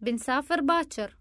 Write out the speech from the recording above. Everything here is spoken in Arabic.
بنسافر باكر.